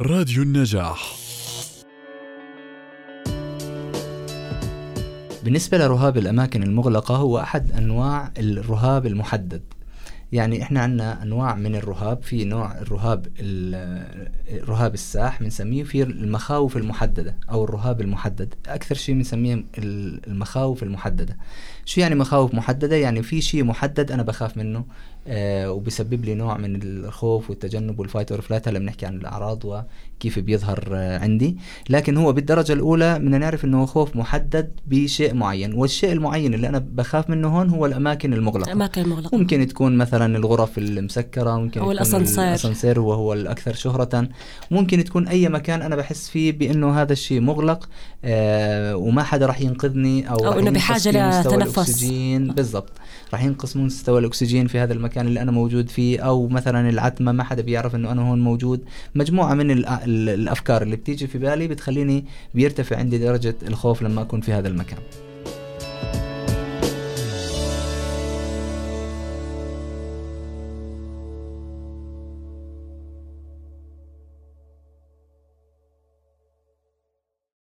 راديو النجاح. بالنسبة لرهاب الأماكن المغلقة هو أحد أنواع الرهاب المحدد. يعني إحنا عندنا أنواع من الرهاب في نوع الرهاب ال- الرهاب الساح بنسميه في المخاوف المحددة أو الرهاب المحدد. أكثر شيء بنسميه ال- المخاوف المحددة. شو يعني مخاوف محددة؟ يعني في شيء محدد أنا بخاف منه آه وبسبب لي نوع من الخوف والتجنب وال fight or flight هلا بنحكي عن الأعراض وكيف بيظهر آه عندي. لكن هو بالدرجة الأولى بدنا نعرف إنه خوف محدد بشيء معين والشيء المعين اللي أنا بخاف منه هون هو الأماكن المغلقة. أماكن مغلقة ممكن تكون مثلا الغرف المسكرة ممكن أو يكون الأسانسير. الأسانسير وهو الأكثر شهرة. ممكن تكون أي مكان أنا بحس فيه بأنه هذا الشيء مغلق آه وما حدا راح ينقذني أو, أو فيه مستوى لتنفس. بالضبط. راح ينقص مستوى الأكسجين في هذا المكان اللي أنا موجود فيه أو مثلا العتمة ما حدا بيعرف أنه أنا هون موجود. مجموعة من الأ- ال- الأفكار اللي بتيجي في بالي بتخليني بيرتفع عندي درجة الخوف لما أكون في هذا المكان.